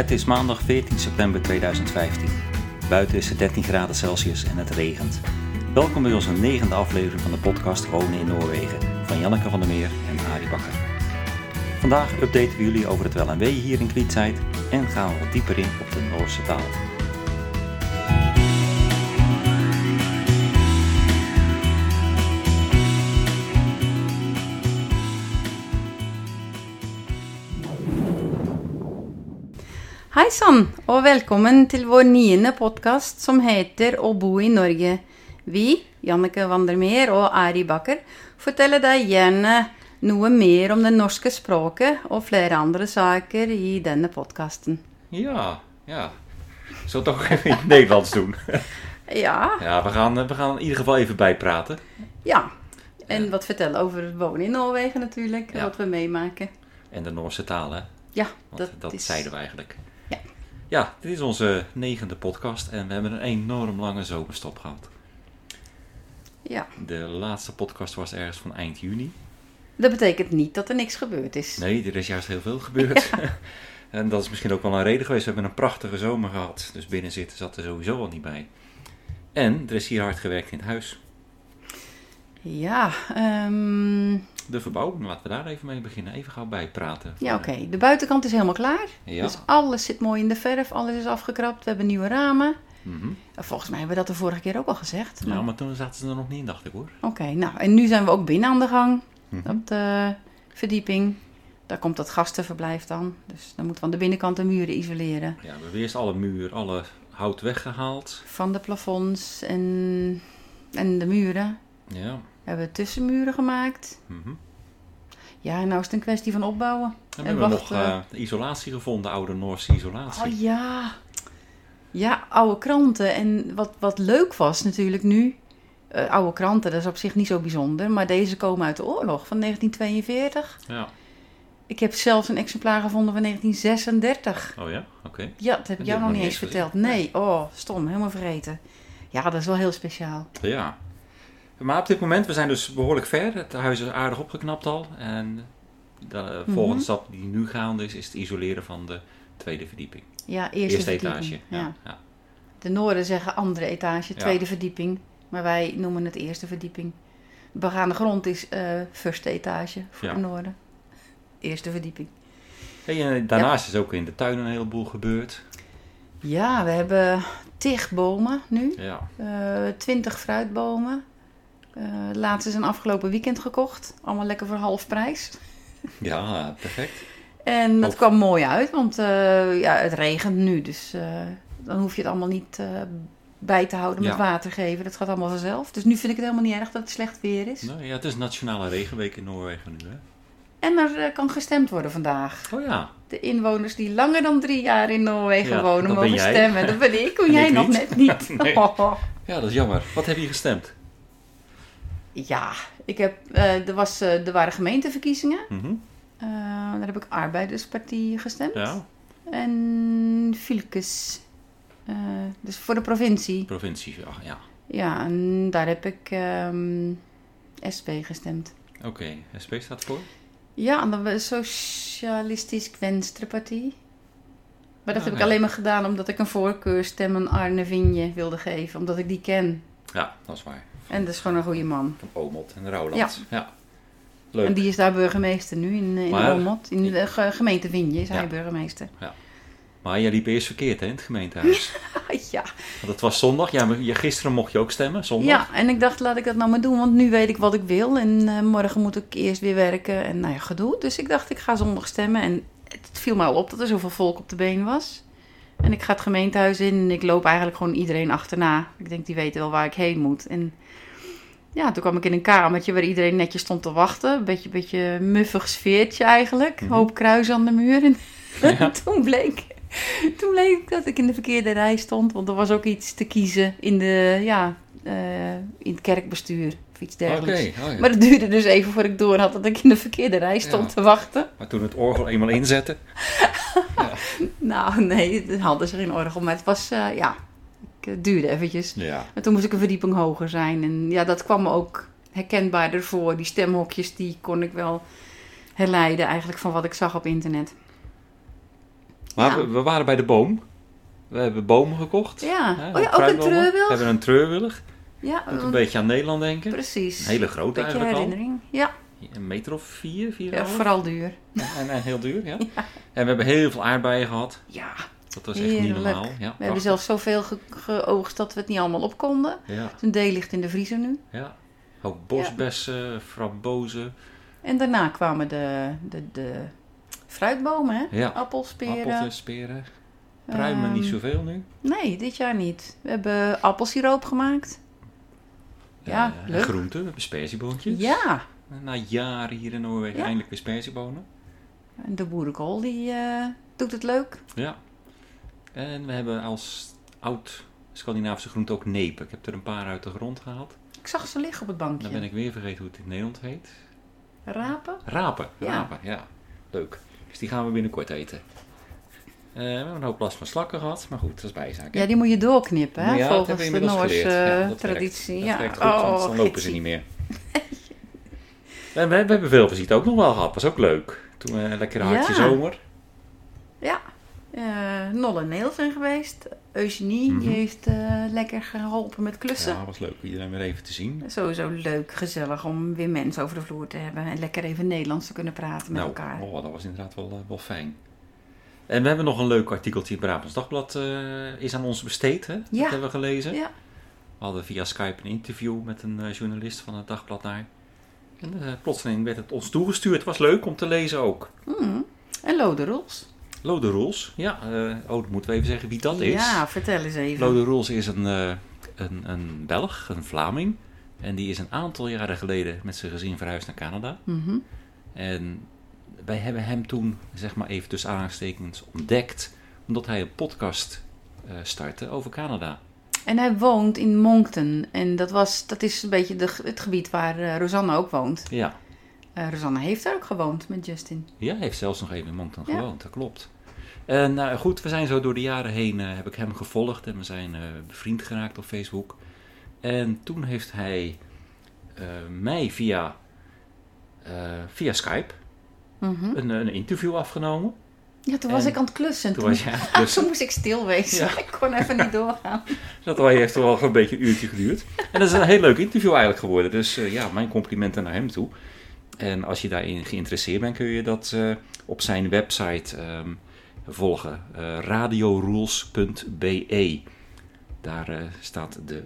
Het is maandag 14 september 2015. Buiten is het 13 graden Celsius en het regent. Welkom bij onze negende aflevering van de podcast Wonen in Noorwegen van Janneke van der Meer en Arie Bakker. Vandaag updaten we jullie over het wel en wee hier in Kwietzijd en gaan we wat dieper in op de Noorse taal. Hei sann, og velkommen til vår niende podkast som heter Å bo i Norge. Vi, Jannike Vandermeer og Ari Bakker, forteller deg gjerne noe mer om det norske språket og flere andre saker i denne podkasten. Ja, ja. Zullen we toch even in het Nederlands doen? Ja, Ja, we gaan, eh, we gaan in ieder geval even bijpraten. ja. En wat vertellen over wonen in Noorwegen natuurlijk, Ja. wat we meemaken. En de Noorse taal, hè? Ja, Want dat, dat, is... zeiden we eigenlijk. Ja. Dit is onze negende podcast en we hebben een enorm lange zomerstop gehad. Ja, De laatste podcast was ergens van eind juni. dat betekent niet dat er niks gebeurd is. Nee, er is juist heel veel gebeurd. en dat is misschien ook wel een reden geweest. We hebben een prachtige zomer gehad. Dus binnen zitten zat er sowieso al niet bij. En er is hier hard gewerkt in het huis. Ja, ehm, De verbouwing, laten we daar even mee beginnen. Even gauw bijpraten. ja oké. De buitenkant is helemaal klaar. Ja. Dus alles zit mooi in de verf, alles is afgekrapt. We hebben nieuwe ramen. Mhm. En Volgens mij hebben we dat de vorige keer ook al gezegd. Ja, maar- maar toen zaten ze er nog niet in, dacht ik hoor. Oké, nou en nu zijn we ook binnen aan de gang. Mhm. Op de verdieping. Daar komt dat gastenverblijf dan. Dus dan moeten we aan de binnenkant de muren isoleren. Ja, we hebben eerst alle muur, alle hout weggehaald. Van de plafonds en, en de muren. Ja. We hebben tussenmuren gemaakt. Mhm. Ja, en nou is het een kwestie van opbouwen. En we En hebben nog eh, isolatie gevonden, oude Noorse isolatie. Oh ja. Ja, oude kranten. En wat, wat leuk was natuurlijk nu. eh, oude kranten, dat is op zich niet zo bijzonder. Maar deze komen uit de oorlog van 1942. Ja. Ik heb zelfs een exemplaar gevonden van 1936. Oh ja? Oké. Ja, dat heb ik jou nog niet eens verteld. Nee, oh, stom, helemaal vergeten. Ja, dat is wel heel speciaal. Ja. Maar op dit moment, we zijn dus behoorlijk ver. Het huis is aardig opgeknapt al. En de volgende Mhm. stap die nu gaande is, is het isoleren van de tweede verdieping. Ja, eerste, etage. Ja. Ja. Ja. De Noorden zeggen andere etage, Ja. tweede verdieping. Maar wij noemen het eerste verdieping. De begaande grond is eh first etage voor de Noorden. Eerste verdieping. Hey, en daarnaast is ook in de tuin een heleboel gebeurd. Ja, we hebben tig bomen nu. Ja. Eh, Twintig fruitbomen. Eh laatste is een afgelopen weekend gekocht. Allemaal lekker voor half prijs. Ja, perfect. En dat Ook- kwam mooi uit, want eh, ja, het regent nu. Dus eh, dan hoef je het allemaal niet bij te houden met Ja. water geven. Dat gaat allemaal vanzelf. Dus nu vind ik het helemaal niet erg dat het slecht weer is. Nou, ja, het is Nationale Regenweek in Noorwegen nu, hè? En er kan gestemd worden vandaag. Oh ja. De inwoners die langer dan drie jaar in Noorwegen Ja, wonen mogen stemmen. Dat ben ik, hoe jij nog net niet. Nee. Ja, dat is jammer. Wat heb je gestemd? Ja, ik heb, eh, er, was, eh, er waren gemeenteverkiezingen. Mhm. Eh, daar heb ik Arbeiderspartie gestemd. Ja, En Fylkes. eh, dus voor de provincie. provincie. Ja, ja. Ja, en daar heb ik ehm, SP gestemd. Oké, SP staat voor? Ja, was Socialistisch Venstrepartie. Maar dat Ah, heb ik alleen maar gedaan omdat ik een voorkeurstem aan Arne Vinje wilde geven. Omdat ik die ken. Ja, dat is waar. En dat is gewoon een goede man. Van Omot en Rouwland. Ja. Leuk. En die is daar burgemeester nu in, in Maar- Olmot. In de ge- gemeente Vinje is hij Ja. burgemeester. Maar jij liep eerst verkeerd hè, in het gemeentehuis. ja. Want het was zondag. Ja, maar je, gisteren mocht je ook stemmen, zondag. ja, en ik dacht laat ik dat nou maar doen. Want nu weet ik wat ik wil. En eh, morgen moet ik eerst weer werken. En nou ja, gedoe. Dus ik dacht ik ga zondag stemmen. En het viel me al op dat er zoveel volk op de been was. En ik ga het gemeentehuis in en ik loop eigenlijk gewoon iedereen achterna. Ik denk, die weten wel waar ik heen moet. En ja, toen kwam ik in een kamertje waar iedereen netjes stond te wachten. Een beetje, beetje muffig sfeertje eigenlijk. Mhm. Hoop kruis aan de muur. En Ja. toen, bleek, toen bleek dat ik in de verkeerde rij stond. Want er was ook iets te kiezen in, de, ja, eh, in het kerkbestuur of iets dergelijks. oh ja. Maar het duurde dus even voordat ik door had dat ik in de verkeerde rij stond Ja. te wachten. Maar toen het orgel eenmaal inzette. Nou, nee, het hadden ze geen orgel. Maar het was, eh, ja, het duurde eventjes. Ja. En toen moest ik een verdieping hoger zijn. En ja, dat kwam me ook herkenbaar ervoor. Die stemhokjes, die kon ik wel herleiden eigenlijk van wat ik zag op internet. Maar Ja. we, we waren bij de boom. We hebben bomen gekocht. Ja. hè, Oh ja, ook een treurwilg? We hebben een treurwillig. Ja, Moet een beetje aan Nederland denken. precies. Een hele grote Beetje eigenlijk al. herinnering. Ja, Een meter of vier, vier ja vooral duur. En, en heel duur, ja. En we hebben heel veel aardbeien gehad. Ja, Dat was echt niet normaal. Ja, we hebben zelfs zoveel ge- geoogst dat we het niet allemaal op konden. Ja, Dus een deel ligt in de vriezer nu. ja. Ook bosbessen, frambozen, En daarna kwamen de, de, de fruitbomen, hè? Ja. Appels, peren. Pruimen niet Ehm, zoveel nu. Nee, dit jaar niet. We hebben appelsiroop gemaakt. Ja, en leuk. groenten, we hebben sperzieboontjes. Ja, Na jaren hier in Noorwegen Ja. eindelijk weer sperziebonen. en de boerenkool die eh, doet het leuk. Ja. En we hebben als oud Scandinavische groente ook nepen. Ik heb er een paar uit de grond gehaald. Ik zag ze liggen op het bankje. Dan ben ik weer vergeten hoe het in Nederland heet. Rapen? Rapen, Ja. rapen, ja. Leuk. Dus die gaan we binnenkort eten. Eh, we hebben een hoop last van slakken gehad, maar goed, dat is bijzaak. hè? Ja, die moet je doorknippen, hè? Ja, dat volgens de Noorse. Ja, eh, dat werkt. traditie. Dat ja. werkt goed, anders dan lopen ze niet meer. en we, we hebben veel visite ook nog wel gehad, was ook leuk. Toen we een lekker hartje Ja. zomer. Ja, eh Nolle en Neel zijn geweest. Eugenie Mhm. die heeft eh, lekker geholpen met klussen. Ja, was leuk iedereen weer even te zien. Sowieso leuk, gezellig om weer mensen over de vloer te hebben. En lekker even Nederlands te kunnen praten met nou, elkaar. oh, dat was inderdaad wel, eh, wel fijn. En we hebben nog een leuk artikeltje in het Brabants Dagblad is aan ons besteed, hè? Ja. Dat hebben we gelezen. Ja, We hadden via Skype een interview met een journalist van het Dagblad daar. En plotseling werd het ons toegestuurd. was leuk om te lezen ook. mm. En Lode Roels. Lode Roels. Ja, eh, oh, dan moeten we even zeggen wie dat is. Ja, vertel eens even. Lode Roels is een, eh, een, een Belg, een Vlaming. En die is een aantal jaren geleden met zijn gezin verhuisd naar Canada. Mhm. En wij hebben hem toen, zeg maar even tussen aanstekens, ontdekt. Omdat hij een podcast eh, startte over Canada. En hij woont in Moncton. En dat, was, dat is een beetje de, het gebied waar Rosanne ook woont. Ja. Rosanne heeft daar ook gewoond met Justin. Ja, hij heeft zelfs nog even in Moncton Ja. gewoond, dat klopt. En nou goed, we zijn zo door de jaren heen, eh, heb ik hem gevolgd en we zijn eh, bevriend geraakt op Facebook. En toen heeft hij mij via, via Skype Mhm. een, een interview afgenomen. Ja, toen was ik aan het klussen. Toen Toen, was toen moest ik stil wezen. Ja. Ik kon even niet doorgaan. Dat heeft wel een beetje een uurtje geduurd. En dat is een heel leuk interview eigenlijk geworden. Dus ja, mijn complimenten naar hem toe. En als je daarin geïnteresseerd bent, kun je dat eh, op zijn website ehm, volgen. eh radiorules.be Daar eh, staat de,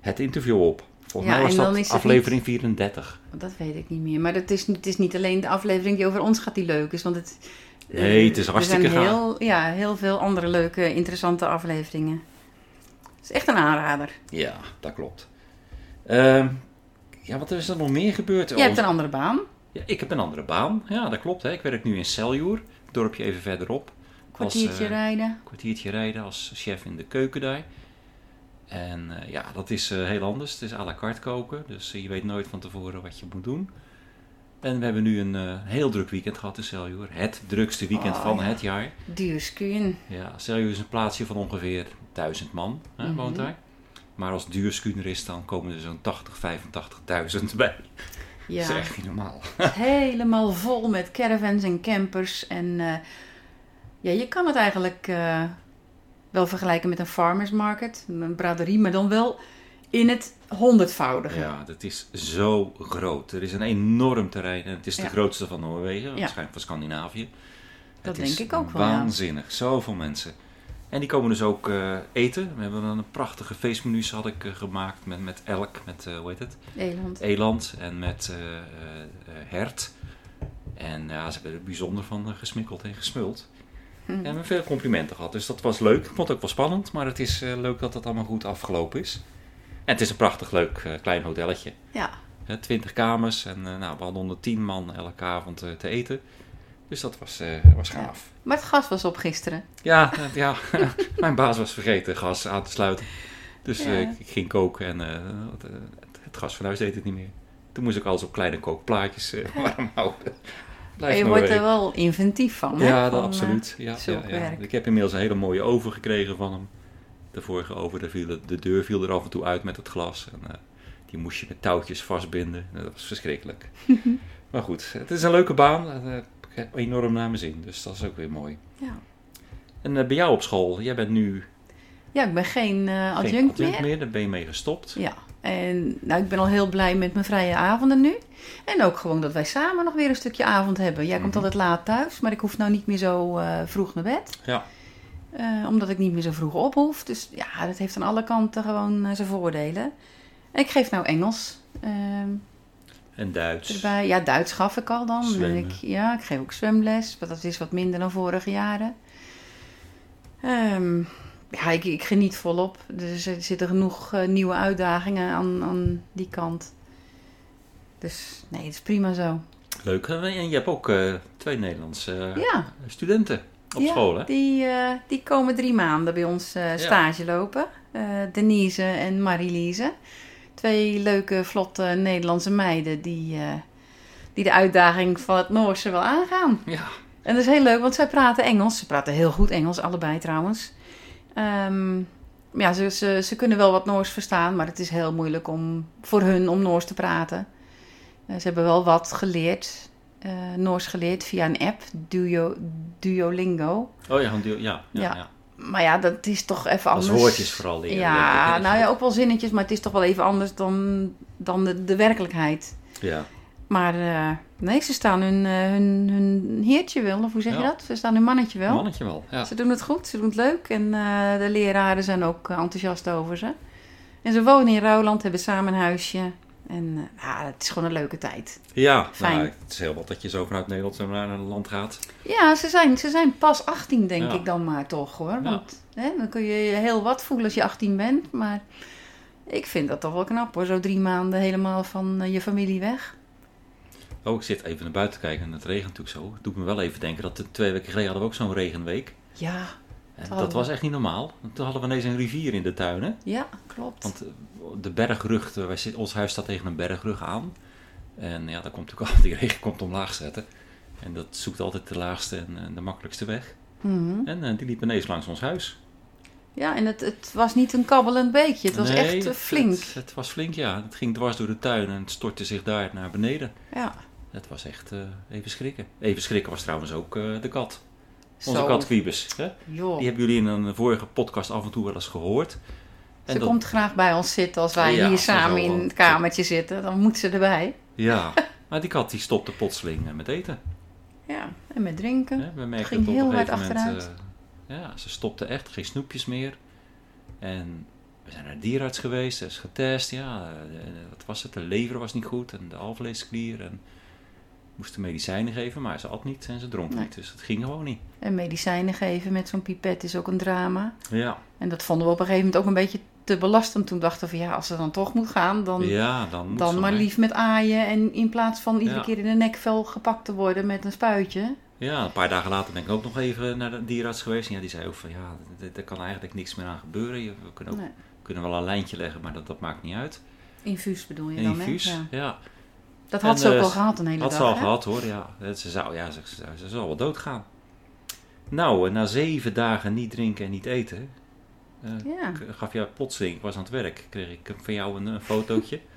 het interview op. Volgens Ja, mij was dat is aflevering 34. Dat weet ik niet meer. Maar het is, het is niet alleen de aflevering die over ons gaat die leuk is. Want het, Nee, het is hartstikke Er zijn gaaf. heel, ja, heel veel andere leuke, interessante afleveringen. Het is echt een aanrader. Ja, dat klopt. Ehm, ja, wat is er nog meer gebeurd? Jij hebt Ons- een andere baan. Ja, ik heb een andere baan. Ja, dat klopt. Hè. Ik werk nu in Celjoer, het dorpje even verderop. Kwartiertje eh, rijden. Kwartiertje rijden als chef in de keuken daar. En eh, ja, dat is eh, heel anders. Het is à la carte koken, dus je weet nooit van tevoren wat je moet doen. En we hebben nu een heel druk weekend gehad in Celjoer. Het drukste weekend Oh, van ja. het jaar. Duurskuun. Ja, Celjoer is een plaatsje van ongeveer 1000 man, hè, Mhm. woont daar. Maar als duurskuner is, dan komen er zo'n 80, 85.000 bij. Dat is Ja, echt niet normaal. helemaal vol met caravans en campers. En eh, ja, je kan het eigenlijk eh, wel vergelijken met een farmers market. Een braderie, maar dan wel in het honderdvoudige. Ja, dat is zo groot. Er is een enorm terrein en het is de Ja. grootste van Noorwegen, Ja. waarschijnlijk van Scandinavië. Dat Het is denk ik ook wel, ja. Waanzinnig, zoveel mensen. En die komen dus ook eh, eten. We hebben een prachtige feestmenu's had ik eh, gemaakt met, met elk, met eh, hoe heet het? Eland. Eland en met hert. En ja, ze hebben er bijzonder van gesmikkeld en gesmuld. Hm. En we hebben veel complimenten gehad, dus dat was leuk. Ik vond het ook wel spannend, maar het is leuk dat het allemaal goed afgelopen is. En het is een prachtig leuk klein hotelletje. Ja, 20 kamers en nou, we hadden onder 10 man elke avond te eten. Dus dat was, eh, was gaaf. maar het gas was op gisteren. Ja, eh, ja mijn baas was vergeten gas aan te sluiten. Dus Ja. eh, ik, ik ging koken en het, het, gas van huis deed het niet meer. Toen moest ik alles op kleine kookplaatjes warm houden. Blijft je wordt er wel inventief van. hè? Ja, Van, absoluut. Ja. Ik heb inmiddels een hele mooie oven gekregen van hem. De vorige oven, daar viel de, de deur viel er af en toe uit met het glas. En, die moest je met touwtjes vastbinden. Nou, Dat was verschrikkelijk. maar goed, het is een leuke baan. Enorm naar mijn zin, dus dat is ook weer mooi. ja. En eh, bij jou op school, jij bent nu Ja, ik ben geen eh geen adjunct meer. adjunct meer, daar ben je mee gestopt. Ja, en nou, ik ben al heel blij met mijn vrije avonden nu. En ook gewoon dat wij samen nog weer een stukje avond hebben. Jij komt Mhm. altijd laat thuis, maar ik hoef nou niet meer zo eh, vroeg naar bed. Ja. Omdat ik niet meer zo vroeg op hoef. Dus ja, dat heeft aan alle kanten gewoon zijn voordelen. En ik geef nou Engels ehm, En Duits. erbij. Ja, Duits gaf ik al dan. Zwemmen. ik, ja, ik geef ook zwemles. Maar dat is wat minder dan vorige jaren. Ehm, ja, ik, ik geniet volop. Dus er zitten genoeg eh, nieuwe uitdagingen aan, aan die kant. Dus nee, het is prima zo. Leuk. En je hebt ook eh, twee Nederlandse eh, Ja, studenten op ja, school, hè? Die, eh, die komen drie maanden bij ons eh, stage lopen. Eh, Denise en Marie-Lise. Twee leuke, vlotte Nederlandse meiden die, eh, die de uitdaging van het Noorse wel aangaan. Ja. En dat is heel leuk, want zij praten Engels. Ze praten heel goed Engels, allebei trouwens. Ehm, ja, ze, ze, ze kunnen wel wat Noors verstaan, maar het is heel moeilijk om, voor hun om Noors te praten. Eh, ze hebben wel wat geleerd, eh, Noors geleerd via een app, Duo, Duolingo. Oh ja, ja, ja, Ja. ja. Maar ja, dat is toch even Als anders. woordjes vooral leren. Ja, nou ja, ook wel zinnetjes, maar het is toch wel even anders dan, dan de, de werkelijkheid. Ja. Maar eh, nee, ze staan hun, eh, hun, hun heertje wel, of hoe zeg je dat? Ze staan hun mannetje wel. Mannetje wel. Ja. Ze doen het goed, ze doen het leuk en eh, de leraren zijn ook enthousiast over ze. En ze wonen in Rouwland, hebben samen een huisje. En eh, ja, het is gewoon een leuke tijd. Ja, Fijn. nou, het is heel wat dat je zo vanuit Nederland naar een land gaat. Ja, ze zijn, ze zijn pas 18 denk Ja. ik dan maar toch hoor. Ja. Want hè, dan kun je je heel wat voelen als je 18 bent. Maar ik vind dat toch wel knap hoor, zo drie maanden helemaal van eh, je familie weg. Oh, ik zit even naar buiten te kijken en het regent natuurlijk zo. Het doet me wel even denken dat de twee weken geleden hadden we ook zo'n regenweek. Ja, En dat we. was echt niet normaal. Toen hadden we ineens een rivier in de tuin, hè? ja, klopt. Want eh, de bergrug, eh, wij ons huis staat tegen een bergrug aan. En ja, daar komt natuurlijk al, die regen komt omlaag zetten. En dat zoekt altijd de laagste en eh, de makkelijkste weg. Mhm. En die liep ineens langs ons huis. Ja, en het, het was niet een kabbelend beekje, het was Nee, echt het- flink. Het, het was flink, ja. Het ging dwars door de tuin en het stortte zich daar naar beneden. Ja, Het was echt even schrikken. Even schrikken was trouwens ook de kat. Onze kat. Hè? Joh. Die hebben jullie in een vorige podcast af en toe wel eens gehoord. En Ze dat- komt graag bij ons zitten als wij Ja, hier ze samen in het kamertje zitten. Dan moet ze erbij. Ja, maar die kat die stopte plotseling eh, met eten. Ja, en met drinken. Hè? We merkten ging op heel hard achteruit. eh, ja, ze stopte echt, geen snoepjes meer. En we zijn naar de dierenarts geweest, er is getest. Ja, eh, wat was het? De lever was niet goed en de alvleesklier. En moesten medicijnen geven, maar ze at niet en ze dronk Nee. niet. Dus het ging gewoon niet. En medicijnen geven met zo'n pipet is ook een drama. Ja, En dat vonden we op een gegeven moment ook een beetje te belastend. Toen dachten we, ja, als ze dan toch moet gaan, dan, ja dan moet dan ze maar lief met aaien. En in plaats van iedere Ja. keer in de nekvel gepakt te worden met een spuitje. Ja, een paar dagen later ben ik ook nog even naar de dierenarts geweest. En ja, die zei ook van ja, er- er kan eigenlijk niks meer aan gebeuren. We kunnen, ook, Nee. kunnen wel een lijntje leggen, maar dat, dat maakt niet uit. Infuus bedoel je Een dan, infuus, hè? Ja. ja. Dat had En, ze ook eh, al gehad een hele Had dag, ze al hè? gehad hoor, ja. Ze zou, ja, ze, ze, ze zal wel doodgaan. Nou, en na zeven dagen niet drinken en niet eten, eh, Ja. k- gaf jou plotseling, ik was aan het werk, kreeg ik van jou een, een fotootje.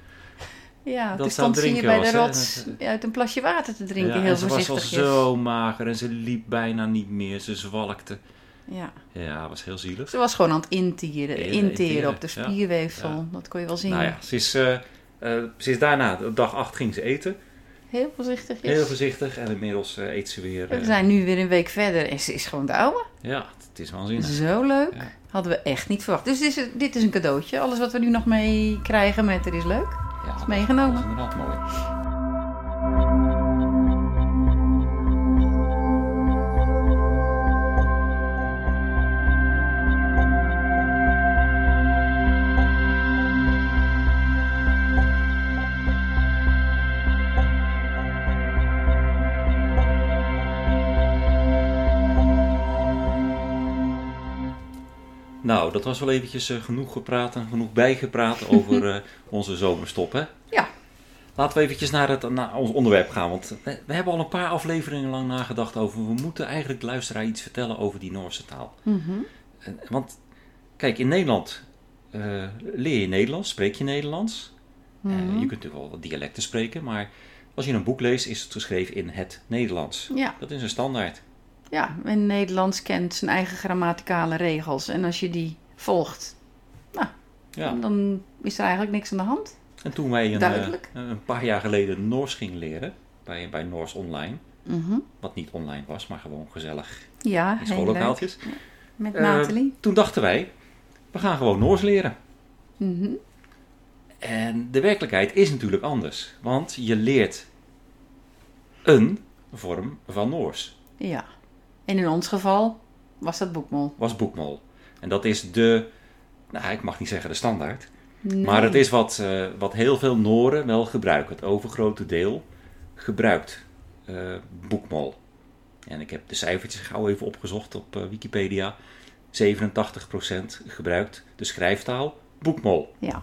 Ja, dat ze stond ze drinken bij de was, rots uit een plasje water te drinken, ja, heel en ze was al voorzichtig. zo mager en ze liep bijna niet meer, ze zwalkte. Ja. Ja, was heel zielig. Ze was gewoon aan het interen interen, op de spierweefsel. Ja. Dat kon je wel zien. Nou ja, ze is, eh, eh, is daarna, op dag 8 ging ze eten. Heel voorzichtig. Heel voorzichtig en inmiddels eh, eet ze weer. We eh, zijn nu weer een week verder en ze is gewoon de oude. Ja, het is waanzinnig. Zo leuk. Ja. Hadden we echt niet verwacht. Dus dit is, dit is een cadeautje. Alles wat we nu nog mee krijgen met er is leuk. Ja, is meegenomen. Dat is inderdaad mooi. Dat was wel eventjes eh, genoeg gepraat en genoeg bijgepraat over eh, onze zomerstop, hè? Ja. Laten we eventjes naar, het, naar ons onderwerp gaan, want we, we hebben al een paar afleveringen lang nagedacht over... we moeten eigenlijk de luisteraar iets vertellen over die Noorse taal. Mhm. Want, kijk, in Nederland eh, leer je Nederlands, spreek je Nederlands. Mhm. je kunt natuurlijk wel wat dialecten spreken, maar als je een boek leest is het geschreven in het Nederlands. Ja, Dat is een standaard. Ja, en Nederlands kent zijn eigen grammaticale regels. En als je die volgt, Ja. dan is er eigenlijk niks aan de hand. En toen wij een, eh, een paar jaar geleden Noors gingen leren, bij, bij Noors Online, Mhm. wat niet online was, maar gewoon gezellig Ja, in schoollokaaltjes. Met Eh, Nathalie. Toen dachten wij, we gaan gewoon Noors leren. Mhm. En de werkelijkheid is natuurlijk anders, want je leert een vorm van Noors. Ja. En in ons geval was dat boekmol. was boekmol. En dat is de, nou ik mag niet zeggen de standaard, Nee. maar het is wat, eh, wat heel veel Noren wel gebruiken. Het overgrote deel gebruikt eh, boekmol. En ik heb de cijfertjes gauw even opgezocht op eh, Wikipedia. 87% gebruikt de schrijftaal boekmol. Ja,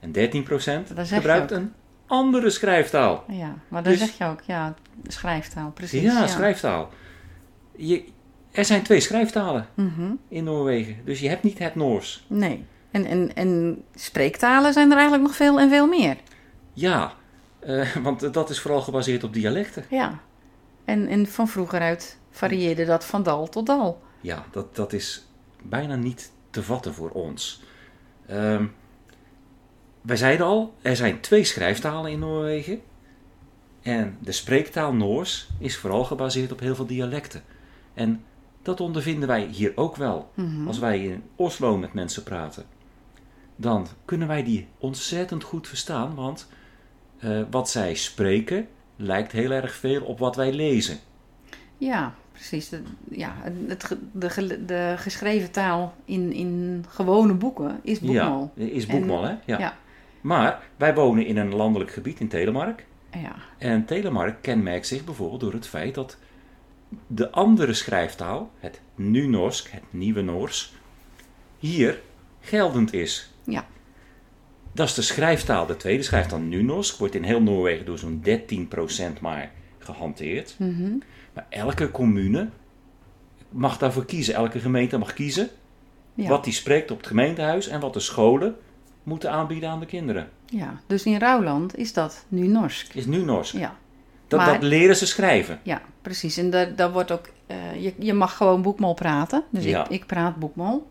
En 13% Dat zeg je gebruikt een andere schrijftaal. ja. maar dan Dus- zeg je ook, ja, schrijftaal, precies. ja, schrijftaal. Je, er zijn twee schrijftalen Mhm. in Noorwegen. Dus je hebt niet het Noors. Nee. En, en, en spreektalen zijn er eigenlijk nog veel en veel meer. Ja, eh, want dat is vooral gebaseerd op dialecten. Ja. En, en van vroeger uit varieerde dat van dal tot dal. Ja, dat, dat is bijna niet te vatten voor ons. Ehm, wij zeiden al, er zijn twee schrijftalen in Noorwegen. En de spreektaal Noors is vooral gebaseerd op heel veel dialecten. En dat ondervinden wij hier ook wel. Mhm. Als wij in Oslo met mensen praten, dan kunnen wij die ontzettend goed verstaan, want eh, wat zij spreken lijkt heel erg veel op wat wij lezen. Ja, precies. De, ja, het, de, de geschreven taal in, in gewone boeken is boekmol. Ja, is boekmol, hè? Ja. ja. Maar wij wonen in een landelijk gebied in Telemark. Ja. En Telemark kenmerkt zich bijvoorbeeld door het feit dat de andere schrijftaal, het nu-Norsk, het nieuwe Noors, hier geldend is. Ja. Dat is de schrijftaal, de tweede schrijftaal nu-Norsk, wordt in heel Noorwegen door zo'n 13% maar gehanteerd. Mhm. Maar elke commune mag daarvoor kiezen. Elke gemeente mag kiezen ja. wat die spreekt op het gemeentehuis en wat de scholen moeten aanbieden aan de kinderen. ja. Dus in Rouwland is dat nu Norsk. Is nu Norsk. Ja. Dat, Maar- dat leren ze schrijven. Ja, precies. En daar, daar wordt ook, eh, je, je mag gewoon boekmol praten. Dus Ja. ik, ik praat boekmol.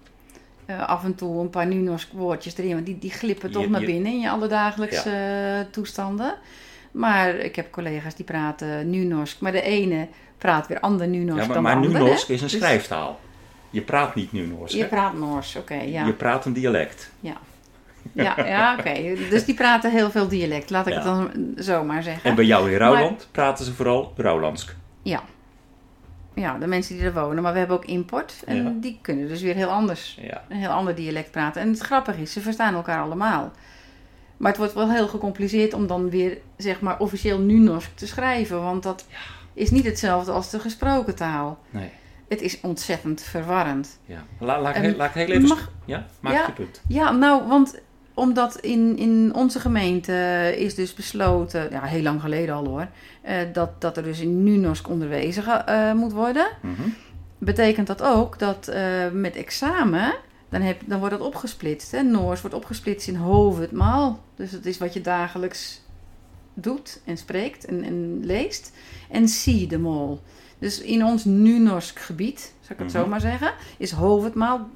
Eh, af en toe een paar Nunorsk woordjes erin, want die, die glippen toch Je- naar binnen in je alledagelijkse eh, toestanden. Maar ik heb collega's die praten Nunorsk, maar de ene praat weer ander Nunorsk Ja, maar dan maar de nu andere. Norsk is een Dus schrijftaal. Je praat niet nu Norsk. Je hè? praat Noors, oké, ja. Je praat een dialect. Ja, ja, ja oké. Dus die praten heel veel dialect, laat ik Ja. het dan zo maar zeggen. En bij jou in Rouwland praten ze vooral Rouwlandsk. Ja. Ja, de mensen die er wonen. Maar we hebben ook import. En Ja. die kunnen dus weer heel anders. Ja. Een heel ander dialect praten. En het grappige is, ze verstaan elkaar allemaal. Maar het wordt wel heel gecompliceerd om dan weer, zeg maar, officieel nu-Norsk te schrijven. Want dat is niet hetzelfde als de gesproken taal. Nee. Het is ontzettend verwarrend. Ja. La, laat, ik laat ik heel even... mag- Ja? Maak Ja. je punt. Ja, nou, want omdat in, in onze gemeente is dus besloten, ja, heel lang geleden al hoor, eh, dat, dat er dus in nu-Norsk onderwezen eh, moet worden. Mhm. betekent dat ook dat eh, met examen, dan, heb, dan wordt dat opgesplitst. Hè? Noors wordt opgesplitst in hoofdmaal. Dus dat is wat je dagelijks doet en spreekt en, en leest. En siedemol. Dus in ons nu-Norsk gebied, zou ik het Mhm. zo maar zeggen, is hoofdmaal,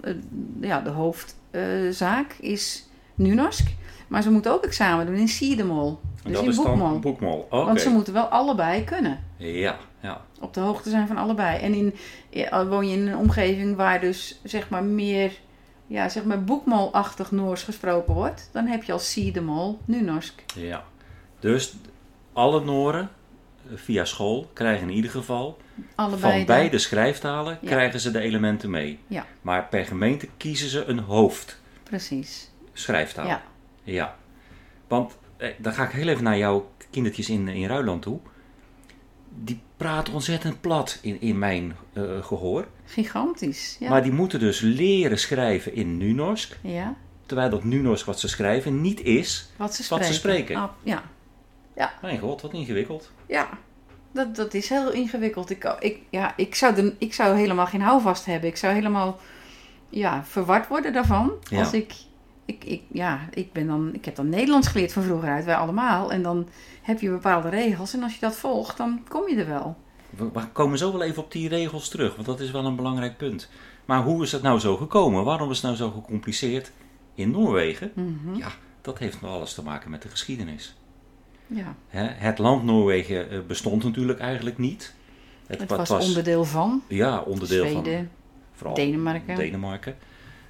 ja, de hoofdzaak is nu-Norsk. Maar ze moeten ook examen doen in siedemol. Dus dat in is boekmol. dan boekmol. Want ze moeten wel allebei kunnen Ja, ja. op de hoogte zijn van allebei. En in, woon je in een omgeving waar dus zeg maar meer ja, zeg maar boekmolachtig Noors gesproken wordt, dan heb je als Siedemol nu Norsk. ja. Dus alle Noren eh, via school krijgen in ieder geval Allebei. van de- beide schrijftalen Ja. krijgen ze de elementen mee. Ja. Maar per gemeente kiezen ze een hoofdschrijftaal. Precies. Ja. Ja. Want eh, dan ga ik heel even naar jouw kindertjes in, in Ruiland toe. Die praten ontzettend plat in, in mijn eh, gehoor. Gigantisch. Ja. Maar die moeten dus leren schrijven in Nunorsk. ja. Terwijl dat Nunorsk wat ze schrijven niet is. Wat ze Wat spreken. ze spreken. Ah, ja. Mijn god, wat ingewikkeld. Ja. Dat, dat is heel ingewikkeld. Ik, ik, ja, ik, zou de, ik zou helemaal geen houvast hebben. Ik zou helemaal ja, verward worden daarvan. Ja. Als ik, ik, ik, ja, ik, ben dan, ik heb dan Nederlands geleerd van vroeger uit, wij allemaal. En dan heb je bepaalde regels. En als je dat volgt, dan kom je er wel. we, komen zo wel even op die regels terug, want dat is wel een belangrijk punt. Maar hoe is het nou zo gekomen? Waarom is het nou zo gecompliceerd in Noorwegen? Mhm. Ja, dat heeft nog alles te maken met de geschiedenis. Ja. Het land Noorwegen eh, bestond natuurlijk eigenlijk niet. Het wa- was, onderdeel van ja, onderdeel van Zweden, vooral Denemarken. Denemarken.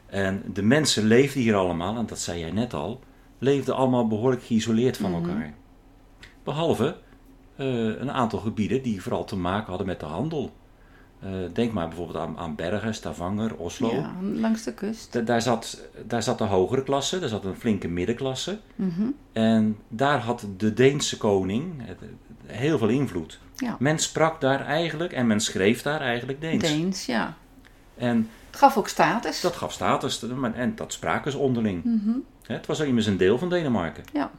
En de mensen leefden hier allemaal, en dat zei jij net al, leefden allemaal behoorlijk geïsoleerd van Mhm. elkaar. Behalve eh, een aantal gebieden die vooral te maken hadden met de handel. Eh, denk maar bijvoorbeeld aan, aan Bergen, Stavanger, Oslo. Ja, langs de kust. Da- Daar, zat, daar zat de hogere klasse, daar zat een flinke middenklasse. Mhm. En daar had de Deense koning heel veel invloed. Ja. Men sprak daar eigenlijk en men schreef daar eigenlijk Deens. Deens, ja. En gaf ook status. dat gaf status maar- en dat spraken ze onderling. Mhm. Het was immers een deel van Denemarken. Ja.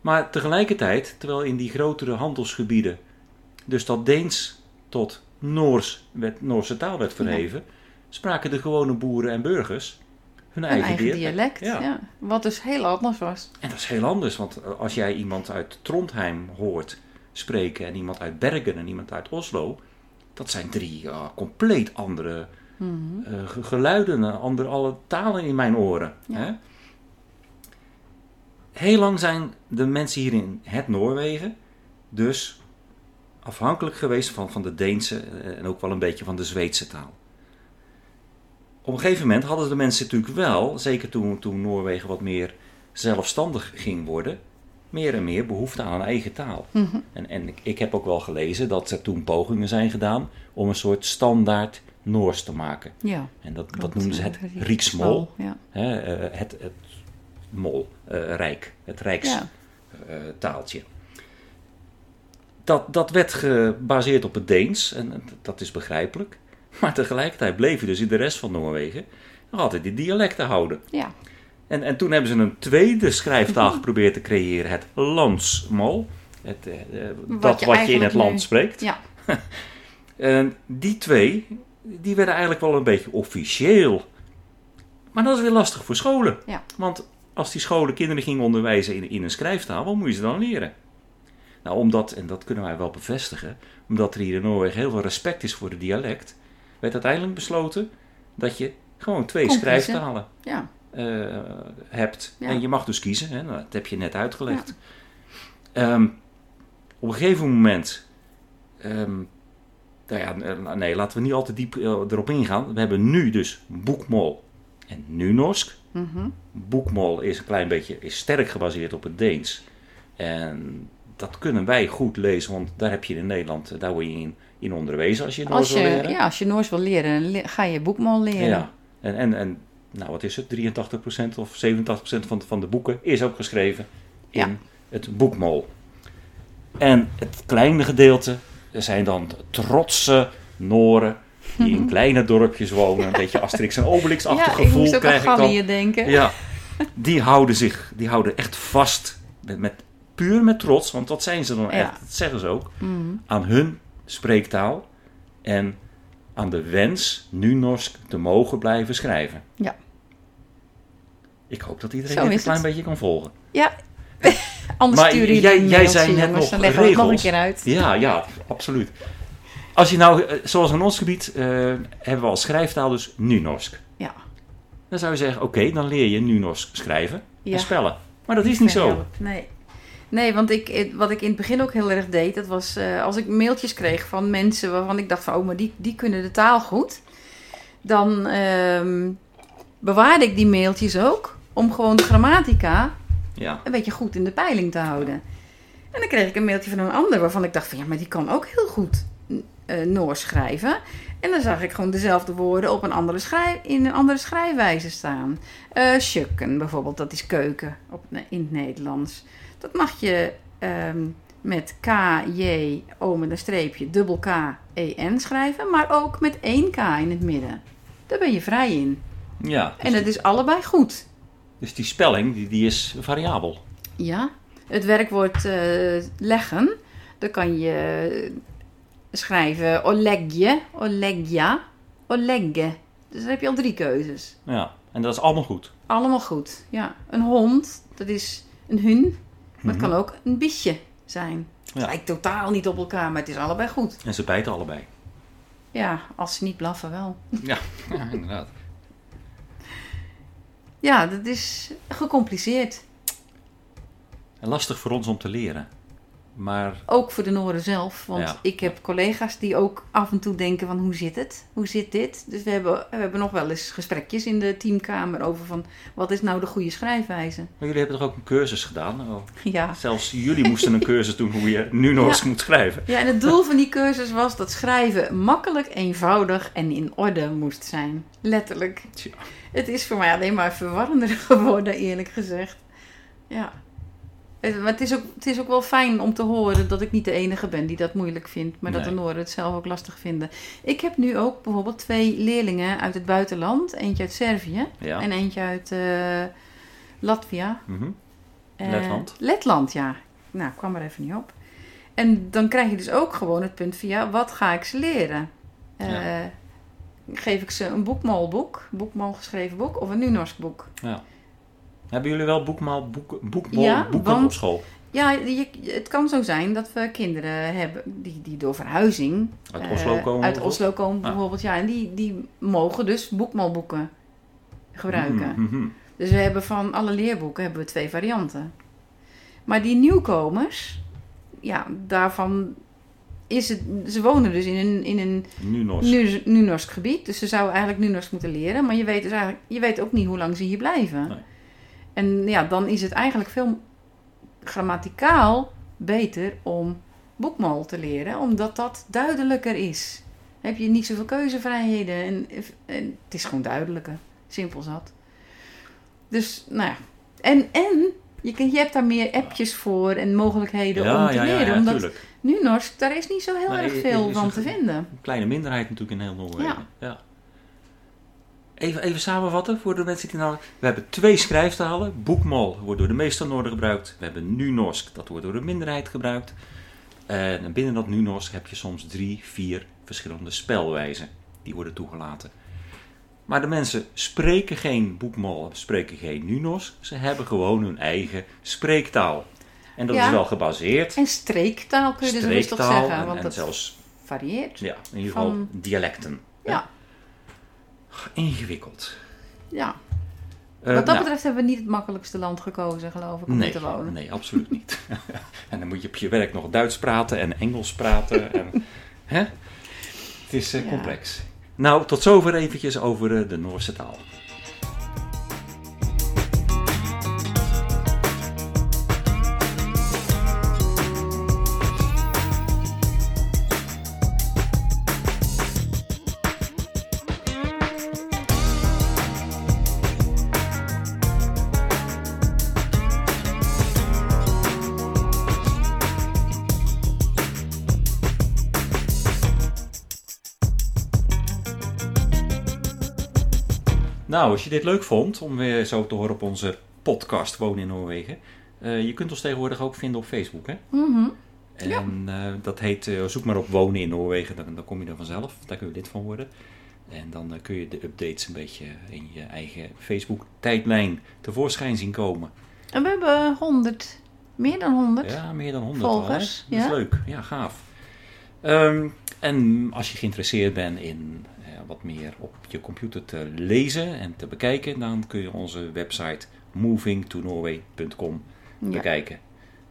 Maar tegelijkertijd, terwijl in die grotere handelsgebieden dus dat Deens tot Noors werd, Noorse taal werd verheven, spraken de gewone boeren en burgers hun eigen, eigen dialect. dialect, Ja. ja. Wat dus heel anders was. En dat is heel anders, want eh, als jij iemand uit Trondheim hoort spreken en iemand uit Bergen en iemand uit Oslo, dat zijn drie ja, compleet andere Mhm. eh, ge- geluiden, andere alle talen in mijn oren. Ja. Hè? Heel lang zijn de mensen hier in het Noorwegen dus afhankelijk geweest van, van de Deense eh, en ook wel een beetje van de Zweedse taal. Op een gegeven moment hadden de mensen natuurlijk wel, zeker toen, toen Noorwegen wat meer zelfstandig ging worden, meer en meer behoefte aan een eigen taal. Mhm. En, en ik, ik heb ook wel gelezen dat er toen pogingen zijn gedaan om een soort standaard Noors te maken. Ja. En dat, dat klopt. noemden ze het Ja. hè, eh, het, het mol, eh, rijk, het rijkstaaltje. Ja. taaltje. dat, dat werd gebaseerd op het Deens en dat is begrijpelijk. Maar tegelijkertijd bleef je dus in de rest van Noorwegen nog altijd die dialecten houden. ja. En, en toen hebben ze een tweede schrijftaal geprobeerd te creëren, het landsmal. Het, eh, eh, dat je wat je in het land nu- spreekt. Ja. En die twee, die werden eigenlijk wel een beetje officieel. Maar dat is weer lastig voor scholen. Ja. Want als die scholen kinderen gingen onderwijzen in, in een schrijftaal, wat moet je ze dan leren? Nou, omdat, en dat kunnen wij wel bevestigen, omdat er hier in Noorwegen heel veel respect is voor het dialect, werd uiteindelijk besloten dat je gewoon twee kiezen. schrijftalen Ja. eh, hebt. Ja. En je mag dus kiezen, hè? Nou, dat heb je net uitgelegd. Ehm, op een gegeven moment, ehm, nou ja, eh, nee, laten we niet al te diep eh, erop ingaan. We hebben nu dus Boekmol en Nunorsk. Mhm. Boekmol is een klein beetje is sterk gebaseerd op het Deens. En dat kunnen wij goed lezen, want daar heb je in Nederland, eh, daar word je in, in onderwezen als je Noors Als je, wil leren. ja, als je Noors wil leren, le- ga je boekmol leren. Ja, en, en, en nou, wat is het? 83% of 87% van, de- van de boeken is ook geschreven in Ja. het boekmol. En het kleine gedeelte zijn dan trotse Noren die in kleine dorpjes wonen. Een beetje Asterix en Obelix-achtig Ja, ik gevoel aan krijg ik dan. Denken. Ja, die houden zich, die houden echt vast, met, met, puur met trots, want dat zijn ze dan Ja. echt, dat zeggen ze ook, Mhm. aan hun spreektaal en aan de wens nu Norsk te mogen blijven schrijven. Ja. Ik hoop dat iedereen Zo dit een klein het. beetje kan volgen. Ja. Anders Maar sturen jij- jij zei net jongens, nog dan nog een keer uit. Ja, ja, absoluut. Als je nou, eh, zoals in ons gebied, eh, hebben we als schrijftaal dus nu-Norsk. Ja. Dan zou je zeggen, oké, dan leer je nu-Norsk schrijven Ja. en spellen. Maar dat is niet zo. Nee. Nee, want ik, het- wat ik in het begin ook heel erg deed, dat was eh, als ik mailtjes kreeg van mensen waarvan ik dacht van, oh, maar die, die kunnen de taal goed. Dan ehm, bewaarde ik die mailtjes ook om gewoon de grammatica Ja, een beetje goed in de peiling te houden. En dan kreeg ik een mailtje van een ander waarvan ik dacht van, ja, maar die kan ook heel goed Noors schrijven. En dan zag ik gewoon dezelfde woorden op een andere schrijf, in een andere schrijfwijze staan. Sjukken bijvoorbeeld, dat is keuken op, in het Nederlands. Dat mag je ehm, met K, J, O met een streepje, dubbel K, E, N schrijven. Maar ook met één K in het midden. Daar ben je vrij in. ja. En dat is allebei goed. Dus die spelling, die, die is variabel. Ja, het werkwoord eh, leggen, dan kan je schrijven olegje, olegja, olegge. Dus dan heb je al drie keuzes. Ja, en dat is allemaal goed. Allemaal goed. Ja, een hond, dat is een hun, maar het Mhm. kan ook een biesje zijn. Het Ja. lijkt totaal niet op elkaar, maar het is allebei goed. En ze bijten allebei. Ja, als ze niet blaffen wel. Ja, ja inderdaad. Ja, dat is gecompliceerd. En lastig voor ons om te leren. Maar Ook voor de Noren zelf. Want Ja. ik heb collega's die ook af en toe denken van hoe zit het? Hoe zit dit? Dus we hebben, we hebben nog wel eens gesprekjes in de teamkamer over van wat is nou de goede schrijfwijze? maar jullie hebben toch ook een cursus gedaan? Oh, Ja. Zelfs jullie moesten een cursus doen hoe je nu nog eens Ja. moet schrijven. ja, en het doel van die cursus was dat schrijven makkelijk, eenvoudig en in orde moest zijn. Letterlijk. Tja. Het is voor mij alleen maar verwarrender geworden, eerlijk gezegd. Ja. Het- Maar het is, ook, het is ook wel fijn om te horen dat ik niet de enige ben die dat moeilijk vindt. Maar dat de Nee. Noren het zelf ook lastig vinden. Ik heb nu ook bijvoorbeeld twee leerlingen uit het buitenland. Eentje uit Servië Ja. en eentje uit eh, Latvia. Mhm. Eh, Letland? Letland, ja. Nou, kwam er even niet op. En dan krijg je dus ook gewoon het punt ja, wat ga ik ze leren? Eh, Ja. Geef ik ze een boekmalboek, boekmal geschreven boek, of een Nunorsk boek? Ja. Hebben jullie wel boekmaal, boek, Ja, boeken want- op school? Ja, je, het kan zo zijn dat we kinderen hebben die, die door verhuizing... Uit eh, Oslo komen? Uit? Oslo komen Ah. bijvoorbeeld, ja. En die, die mogen dus boekmalboeken gebruiken. Mhm, mhm. Dus we hebben van alle leerboeken hebben we twee varianten. Maar die nieuwkomers, ja, daarvan is het... Ze wonen dus in een, in een Nunorsk gebied. Dus ze zouden eigenlijk Nunorsk moeten leren. Maar je weet dus eigenlijk, je weet ook niet hoe lang ze hier blijven. Nee. En ja, dan is het eigenlijk veel grammaticaal beter om boekmal te leren. Omdat dat duidelijker is. Heb je niet zoveel keuzevrijheden. En, en het is gewoon duidelijker. Simpel zat. Dus, nou ja. En, en je, je hebt daar meer appjes voor en mogelijkheden om te ja, leren. ja, omdat tuurlijk. Nunorsk, daar is niet zo heel Nee, erg veel van te vinden. Een kleine minderheid natuurlijk in heel Noorwegen. Ja. Even, even samenvatten voor de mensen die nou... We hebben twee schrijftalen. Boekmal wordt door de meeste Noorden gebruikt. We hebben Nunorsk, dat wordt door de minderheid gebruikt. En binnen dat Nunorsk heb je soms drie, vier verschillende spelwijzen. Die worden toegelaten. Maar de mensen spreken geen boekmal, spreken geen Nunorsk. Ze hebben gewoon hun eigen spreektaal. En dat Ja. is wel gebaseerd. En streektaal kun je dus streektaal zeggen, en, want en dat zelfs varieert. ja, in ieder geval Van- dialecten. Ja. Ingewikkeld. Ja. Eh, Wat dat nou, betreft hebben we niet het makkelijkste land gekozen, geloof ik, om nee, te wonen. nee, absoluut niet. en dan moet je op je werk nog Duits praten en Engels praten. en, hè? Het is eh, Ja. complex. Nou, tot zover eventjes over eh, de Noorse taal. Nou, als je dit leuk vond om weer zo te horen op onze podcast Wonen in Noorwegen. eh, je kunt ons tegenwoordig ook vinden op Facebook. Hè? Mhm. En eh, dat heet, eh, zoek maar op Wonen in Noorwegen, dan, dan kom je er vanzelf. Daar kun je lid van worden. En dan kun je de updates een beetje in je eigen Facebook-tijdlijn tevoorschijn zien komen. En we hebben 100, meer dan 100. Ja, meer dan 100 al, hè? Volgers, Dat is ja. leuk. Ja, gaaf. Ehm, en als je geïnteresseerd bent in wat meer op je computer te lezen en te bekijken, dan kun je onze website movingtonorway.com Ja. bekijken.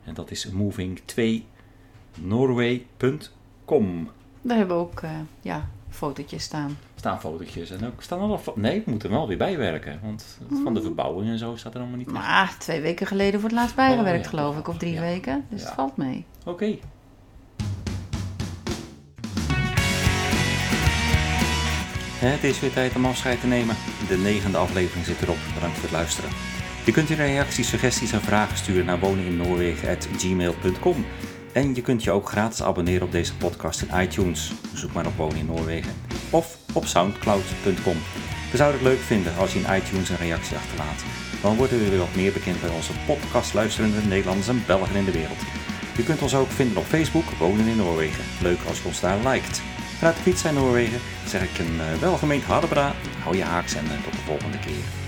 En dat is moving2norway.com. Daar hebben we ook eh, ja, fotootjes staan. Staan fotootjes en ook staan er fo- Nee, we moeten wel weer bijwerken. Want van de verbouwing en zo staat er allemaal niet. Maar twee weken geleden voor het laatst bijgewerkt, Oh, ja, geloof ik. Of drie ja. weken. Dus het valt mee. Oké. Het is weer tijd om afscheid te nemen. De negende aflevering zit erop. Bedankt voor het luisteren. Je kunt je reacties, suggesties en vragen sturen naar woneninnoorwegen.gmail.com En je kunt je ook gratis abonneren op deze podcast in iTunes. Zoek maar op Wonen in Noorwegen. Of op soundcloud.com. We zouden het leuk vinden als je in iTunes een reactie achterlaat. Dan worden we weer wat meer bekend bij onze podcast luisterende Nederlanders en Belgen in de wereld. Je kunt ons ook vinden op Facebook, Wonen in Noorwegen. Leuk als je ons daar liked. Vanuit Fiets in Noorwegen zeg ik een eh, welgemeend hardebra. Hou je haaks en eh, tot de volgende keer.